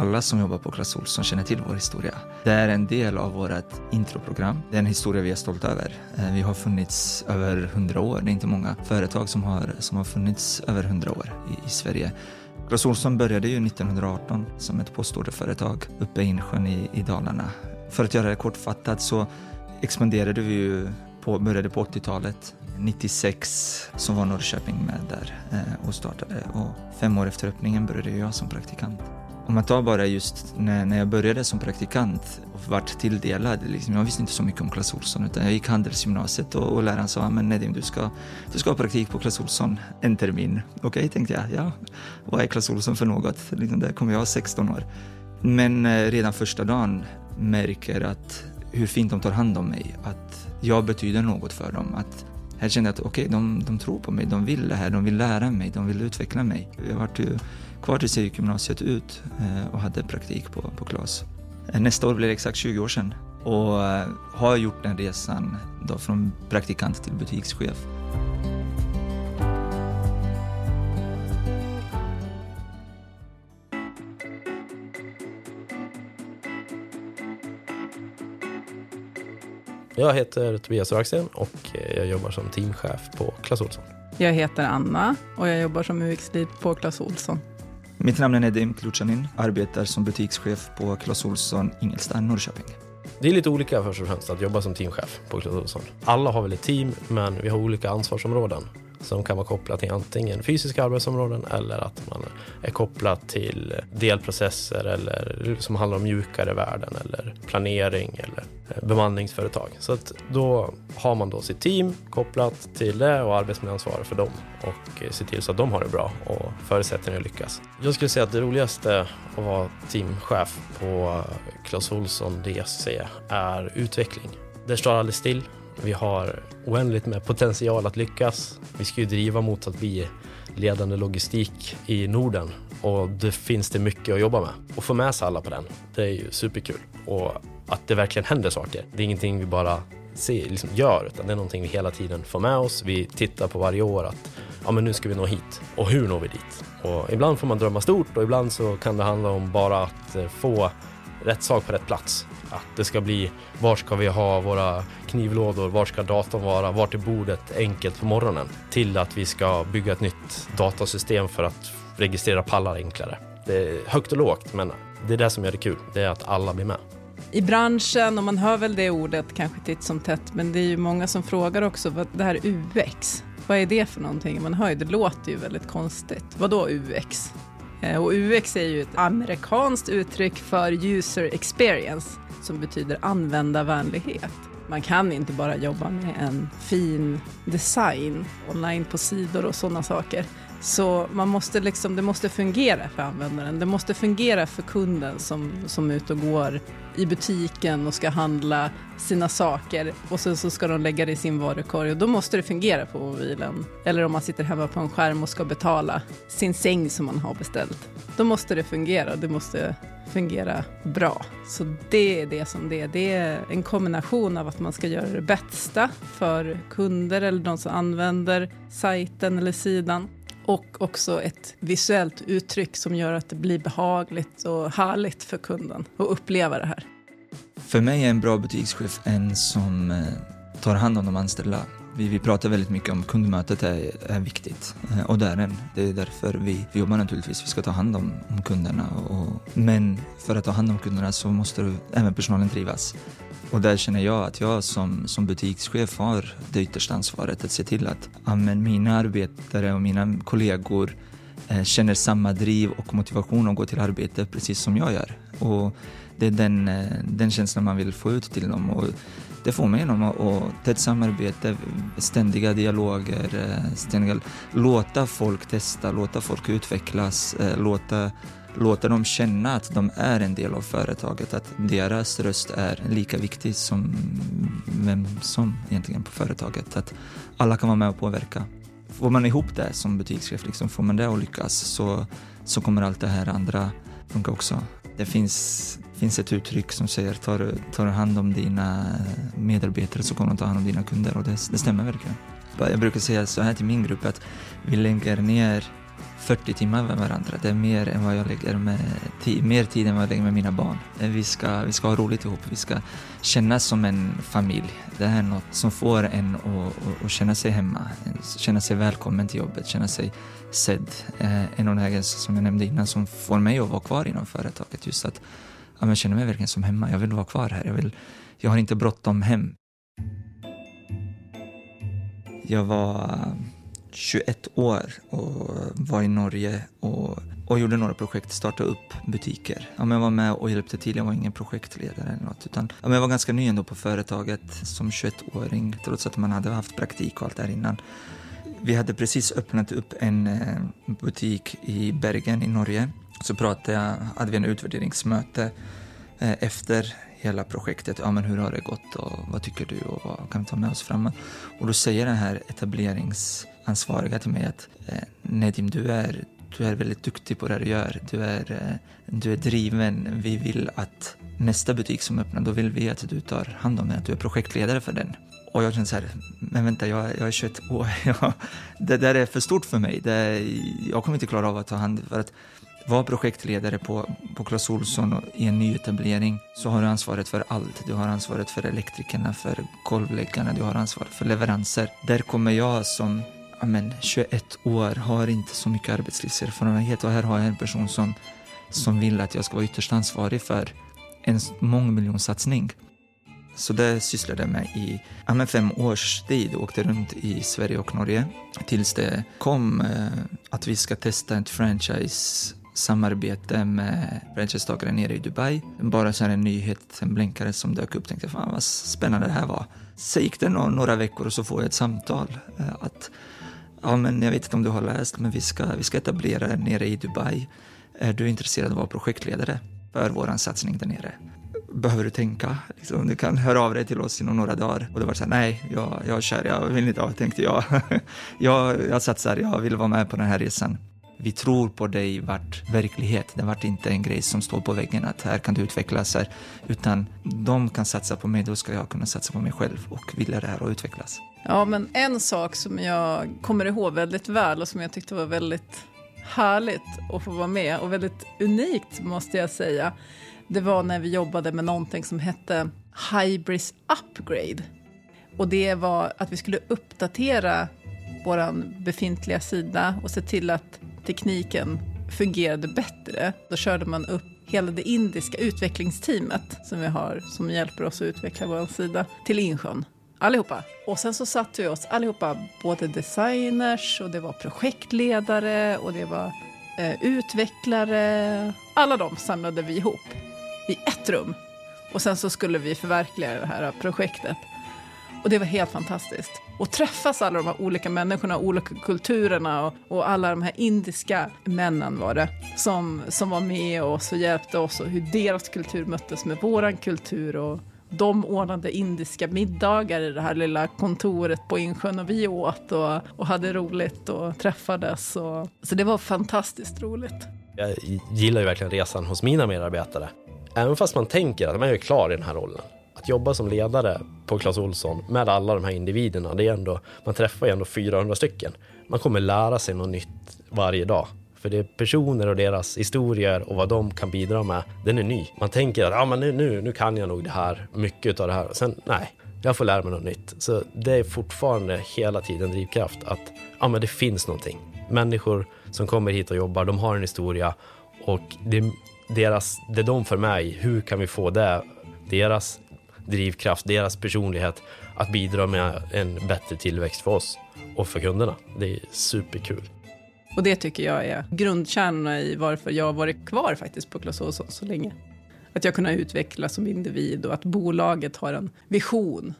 alla som jobbar på Clas Ohlson känner till vår historia. Det är en del av vårt introprogram. Det är en historia vi är stolta över. Eh, vi har funnits över hundra år. Det är inte många företag som har, som har funnits över hundra år i, i Sverige. Clas Ohlson började ju 1918 som ett postorderföretag uppe i Insjön i, i Dalarna. För att göra det kortfattat så expanderade vi ju på, började på 80-talet 96 som var Norrköping med där eh, och startade och fem år efter öppningen började jag som praktikant. Om man tar bara just när, när jag började som praktikant och vart tilldelad, liksom, jag visste inte så mycket om Clas Ohlson utan jag gick Handelsgymnasiet och, och läraren sa men Nedim du ska, du ska ha praktik på Clas Ohlson en termin. Okej okay, tänkte jag, ja vad är Clas Ohlson för något? Liksom, där kommer jag 16 år. Men eh, redan första dagen märker att hur fint de tar hand om mig, att jag betyder något för dem, att här kände jag att okej, okay, de, de tror på mig, de vill det här, de vill lära mig, de vill utveckla mig. Jag var ju kvar tills jag gick gymnasiet ut eh, och hade praktik på, på KLAS. Eh, nästa år blir det exakt 20 år sedan och eh, har gjort den resan då från praktikant till butikschef. Jag heter Tobias Raxen och jag jobbar som teamchef på Clas Ohlson. Jag heter Anna och jag jobbar som UX-lead på Clas Ohlson. Mitt namn är Nedim Kluchanin, arbetar som butikschef på Clas Ohlson Ingelstad, Norrköping. Det är lite olika först och främst att jobba som teamchef på Clas Ohlson. Alla har väl ett team, men vi har olika ansvarsområden som kan vara kopplat till antingen fysiska arbetsområden eller att man är kopplad till delprocesser eller som handlar om mjukare värden eller planering eller eh, bemanningsföretag. Så att då har man då sitt team kopplat till det och arbetsmiljöansvarar för dem och eh, ser till så att de har det bra och förutsättningar att lyckas. Jag skulle säga att det roligaste att vara teamchef på eh, Clas Ohlson DC är utveckling. Det står aldrig still. Vi har oändligt med potential att lyckas. Vi ska ju driva mot att bli ledande logistik i Norden och det finns det mycket att jobba med. Och få med sig alla på den, det är ju superkul. Och att det verkligen händer saker. Det är ingenting vi bara ser, liksom gör, utan det är någonting vi hela tiden får med oss. Vi tittar på varje år att ja, men nu ska vi nå hit. Och hur når vi dit? Och ibland får man drömma stort och ibland så kan det handla om bara att eh, få rätt sak på rätt plats. Att det ska bli, var ska vi ha våra knivlådor, var ska datorn vara, vart är bordet enkelt på morgonen? Till att vi ska bygga ett nytt datasystem för att registrera pallar enklare. Det är högt och lågt, men det är det som gör det kul, det är att alla blir med. I branschen, och man hör väl det ordet kanske titt som tätt, men det är ju många som frågar också vad det här UX, vad är det för någonting? Man hör ju, det låter ju väldigt konstigt. Vad då UX? Eh, och UX är ju ett amerikanskt uttryck för user experience som betyder användarvänlighet. Man kan inte bara jobba med en fin design online på sidor och sådana saker. Så man måste liksom, det måste fungera för användaren. Det måste fungera för kunden som, som är ute och går i butiken och ska handla sina saker och sen så ska de lägga det i sin varukorg och då måste det fungera på mobilen. Eller om man sitter hemma på en skärm och ska betala sin säng som man har beställt. Då måste det fungera, det måste fungera bra. Så det är det som det är. Det är en kombination av att man ska göra det bästa för kunder eller de som använder sajten eller sidan och också ett visuellt uttryck som gör att det blir behagligt och härligt för kunden att uppleva det här. För mig är en bra butikschef en som eh, tar hand om de anställda. Vi, vi pratar väldigt mycket om kundmötet är, är viktigt eh, och det är den. Det är därför vi, vi jobbar naturligtvis. Vi ska ta hand om, om kunderna. Och, men för att ta hand om kunderna så måste även personalen trivas. Och där känner jag att jag som, som butikschef har det yttersta ansvaret att se till att amen, mina arbetare och mina kollegor eh, känner samma driv och motivation att gå till arbetet precis som jag gör. Och det är den, eh, den känslan man vill få ut till dem. Och det får man genom att tätt samarbete, ständiga dialoger, eh, ständiga, låta folk testa, låta folk utvecklas, eh, låta låta dem känna att de är en del av företaget, att deras röst är lika viktig som vem som egentligen på företaget. Att alla kan vara med och påverka. Får man ihop det som butikschef, liksom, får man det att lyckas så, så kommer allt det här andra funka också. Det finns, finns ett uttryck som säger tar tar du hand om dina medarbetare så kommer de ta hand om dina kunder och det, det stämmer verkligen. Jag brukar säga så här till min grupp att vi lägger ner 40 timmar med varandra. Det är mer än vad jag lägger med tid, mer tid än vad jag lägger med mina barn. Eh, vi ska, vi ska ha roligt ihop, vi ska känna som en familj. Det här är något som får en att, att känna sig hemma, känna sig välkommen till jobbet, känna sig sedd. Eh, en av de här som jag nämnde innan som får mig att vara kvar inom företaget, just att ja, jag känner mig verkligen som hemma. Jag vill vara kvar här. Jag, vill, jag har inte bråttom hem. Jag var 21 år och var i Norge och, och gjorde några projekt, startade upp butiker. Ja, men jag var med och hjälpte till, jag var ingen projektledare eller något. Utan, ja, men jag var ganska ny ändå på företaget som 21-åring, trots att man hade haft praktik och allt där innan. Vi hade precis öppnat upp en eh, butik i Bergen i Norge. Så pratade jag, hade vi en utvärderingsmöte eh, efter hela projektet. Ja, men hur har det gått och vad tycker du och vad kan vi ta med oss framåt? Och då säger den här etablerings ansvariga till mig att eh, Nedim, du är, du är väldigt duktig på det du gör. Du är, eh, du är driven. Vi vill att nästa butik som öppnar, då vill vi att du tar hand om den, att du är projektledare för den. Och jag kände så här, men vänta, jag, jag är 21 år. det där är för stort för mig. Det, jag kommer inte klara av att ta hand för att var projektledare på, på Clas Ohlson i en nyetablering så har du ansvaret för allt. Du har ansvaret för elektrikerna, för golvläggarna, du har ansvaret för leveranser. Där kommer jag som men, 21 år, har inte så mycket arbetslivserfarenhet och här har jag en person som, som vill att jag ska vara ytterst ansvarig för en mångmiljonsatsning. Så det sysslade jag med i ja, fem års tid och åkte runt i Sverige och Norge tills det kom eh, att vi ska testa ett franchise samarbete med franchisetagare nere i Dubai. Bara så här en nyhet, en blänkare som dök upp. Tänkte fan vad spännande det här var. Sen gick det några veckor och så får jag ett samtal eh, att ja men jag vet inte om du har läst men vi ska, vi ska etablera nere i Dubai. Är du intresserad av att vara projektledare för vår satsning där nere? behöver du tänka? Liksom, du kan höra av dig till oss inom några dagar. Och det var så här, nej, jag, jag kör, jag vill inte ha, tänkte jag. jag. Jag satsar, jag vill vara med på den här resan vi tror på dig vart verklighet. Det vart inte en grej som står på väggen att här kan du utvecklas här, utan de kan satsa på mig, då ska jag kunna satsa på mig själv och vilja det här och utvecklas. Ja, men en sak som jag kommer ihåg väldigt väl och som jag tyckte var väldigt härligt att få vara med och väldigt unikt måste jag säga. Det var när vi jobbade med någonting som hette Hybris Upgrade. Och det var att vi skulle uppdatera vår befintliga sida och se till att tekniken fungerade bättre. Då körde man upp hela det indiska utvecklingsteamet som vi har som hjälper oss att utveckla vår sida till Insjön. Allihopa. Och sen så satte vi oss allihopa, både designers och det var projektledare och det var eh, utvecklare. Alla de samlade vi ihop i ett rum. Och sen så skulle vi förverkliga det här projektet. Och det var helt fantastiskt. Och träffas alla de här olika människorna, olika kulturerna och, och, alla de här indiska männen var det som, som var med oss och hjälpte oss och hur deras kultur möttes med våran kultur. Och de ordnade indiska middagar i det här lilla kontoret på Insjön och vi åt och, och hade roligt och träffades. Och, så det var fantastiskt roligt. Jag gillar ju verkligen resan hos mina medarbetare. Även fast man tänker att man är klar i den här rollen jobba som ledare på Clas Olsson med alla de här individerna, det är ändå, man träffar ju ändå 400 stycken. Man kommer lära sig något nytt varje dag. För det är personer och deras historier och vad de kan bidra med, den är ny. Man tänker att ah, men nu, nu, nu kan jag nog det här, mycket av det här. Sen nej, jag får lära mig något nytt. Så det är fortfarande hela tiden drivkraft att ah, men det finns någonting. Människor som kommer hit och jobbar, de har en historia och det, deras, det de för mig, hur kan vi få det, deras drivkraft, deras personlighet att bidra med en bättre tillväxt för oss och för kunderna. Det är superkul. Och det tycker jag är grundkärnorna i varför jag har varit kvar faktiskt på Clas Ohlson så länge. Att jag kunnat utvecklas som individ och att bolaget har en vision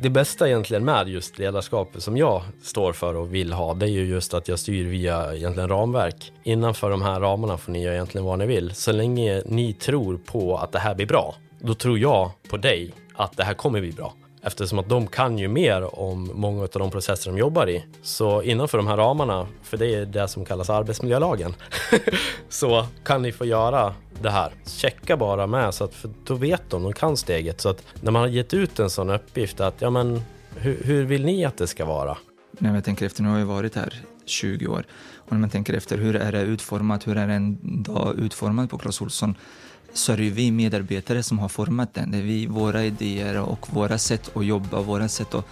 det bästa egentligen med just ledarskapet som jag står för och vill ha, det är ju just att jag styr via egentligen ramverk. Innanför de här ramarna får ni göra egentligen vad ni vill. Så länge ni tror på att det här blir bra, då tror jag på dig att det här kommer bli bra. Eftersom att de kan ju mer om många av de processer de jobbar i. Så innanför de här ramarna, för det är det som kallas arbetsmiljölagen, så kan ni få göra det här. Checka bara med så att för då vet de, de kan steget. Så att när man har gett ut en sån uppgift att ja men Hur, hur vill ni att det ska vara? När jag tänker efter, nu har jag varit här 20 år, och när man tänker efter hur är det utformat, hur är en dag utformad på Clas Ohlson, så är det ju vi medarbetare som har format den. Det är vi, våra idéer och våra sätt att jobba, våra sätt att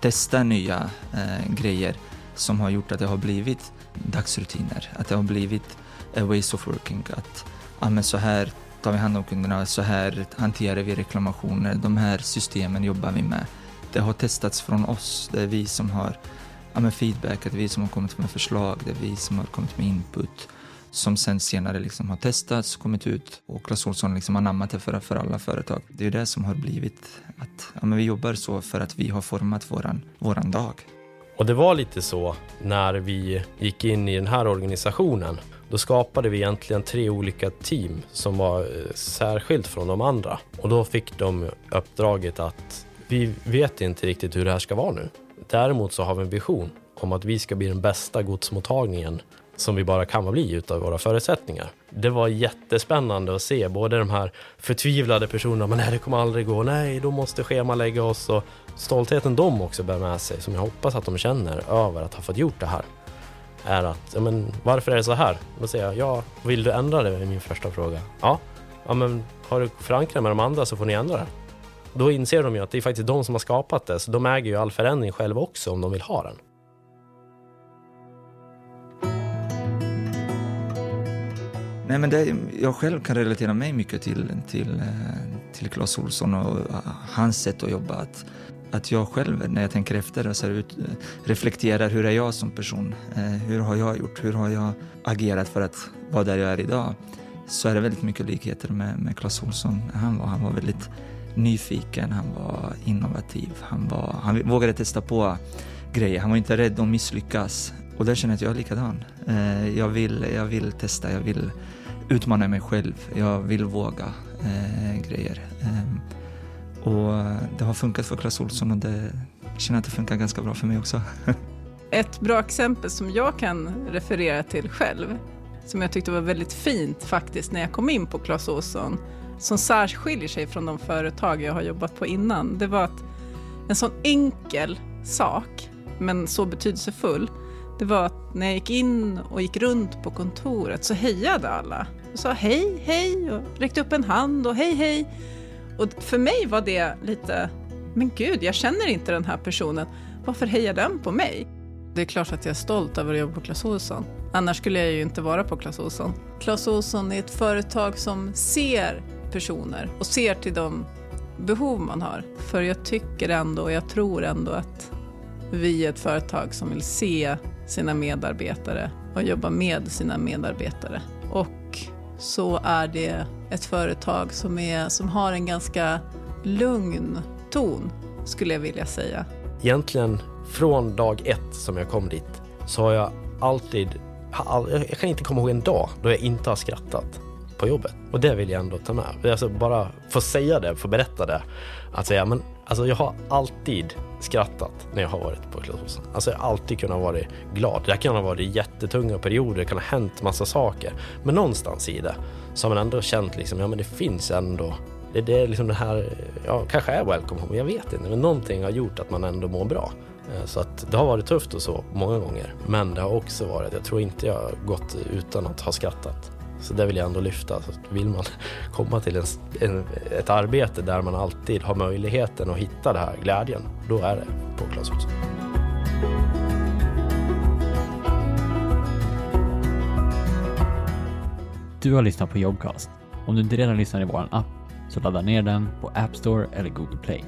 testa nya eh, grejer som har gjort att det har blivit dagsrutiner, att det har blivit a ways of working. Att ja, men så här tar vi hand om kunderna, så här hanterar vi reklamationer, de här systemen jobbar vi med. Det har testats från oss, det är vi som har ja, men feedback, det är vi som har kommit med förslag, det är vi som har kommit med input som sen senare liksom har testats, kommit ut och Clas Ohlson liksom anammat det för, för alla företag. Det är det som har blivit att ja, men vi jobbar så för att vi har format våran, våran dag. Och det var lite så när vi gick in i den här organisationen. Då skapade vi egentligen tre olika team som var eh, särskilt från de andra. Och då fick de uppdraget att vi vet inte riktigt hur det här ska vara nu. Däremot så har vi en vision om att vi ska bli den bästa godsmottagningen som vi bara kan bli utav våra förutsättningar. Det var jättespännande att se både de här förtvivlade personerna, men nej det kommer aldrig gå, nej då måste schemalägga oss och stoltheten de också bär med sig, som jag hoppas att de känner över att ha fått gjort det här, är att, ja men varför är det så här? Då säger jag, ja, vill du ändra det? är min första fråga. Ja, ja men har du förankrat med de andra så får ni ändra det. Då inser de ju att det är faktiskt de som har skapat det, så de äger ju all förändring själva också om de vill ha den. Nej, men det, jag själv kan relatera mig mycket till, till, eh, till Clas Ohlson och hans sätt att jobba. Att, att jag själv, när jag tänker efter, så ut, reflekterar hur är jag som person? Eh, hur har jag gjort? Hur har jag agerat för att vara där jag är idag? Så är det väldigt mycket likheter med, med Clas Ohlson. Han var, han var väldigt nyfiken, han var innovativ, han, var, han vågade testa på grejer. Han var inte rädd att misslyckas. Och där känner jag att jag är likadan. Eh, jag vill, jag vill testa, jag vill utmana mig själv. Jag vill våga eh, grejer. Ehm, och eh, det har funkat för Clas Ohlson och det jag känner att det funkar ganska bra för mig också. Ett bra exempel som jag kan referera till själv, som jag tyckte var väldigt fint faktiskt när jag kom in på Clas Ohlson, som särskiljer sig från de företag jag har jobbat på innan, det var att en sån enkel sak, men så betydelsefull, det var att när jag gick in och gick runt på kontoret så hejade alla. Och sa hej, hej och räckte upp en hand och hej, hej. Och för mig var det lite, men gud, jag känner inte den här personen. Varför hejar den på mig? Det är klart att jag är stolt över att jobba på Clas Ohlson. Annars skulle jag ju inte vara på Clas Ohlson. Clas Ohlson är ett företag som ser personer och ser till de behov man har. För jag tycker ändå, och jag tror ändå att vi är ett företag som vill se sina medarbetare och jobba med sina medarbetare. Och så är det ett företag som, är, som har en ganska lugn ton, skulle jag vilja säga. Egentligen från dag ett som jag kom dit så har jag alltid, jag kan inte komma ihåg en dag då jag inte har skrattat på jobbet. Och det vill jag ändå ta med. Alltså bara få säga det, få berätta det. Att säga, men alltså jag har alltid skrattat när jag har varit på Clas Alltså jag har alltid kunnat vara glad. Det kan ha varit jättetunga perioder, det kan ha hänt massa saker. Men någonstans i det så har man ändå känt liksom, ja men det finns ändå det, det är liksom det här, ja kanske är welcome home, jag vet inte. Men någonting har gjort att man ändå mår bra. Eh, så att det har varit tufft och så många gånger. Men det har också varit, jag tror inte jag har gått utan att ha skrattat. Så det vill jag ändå lyfta. Så vill man komma till en, en, ett arbete där man alltid har möjligheten att hitta den här glädjen, då är det på Clas Ohlson. Du har lyssnat på Jobcast. Om du inte redan lyssnar i vår app så ladda ner den på App Store eller Google Play.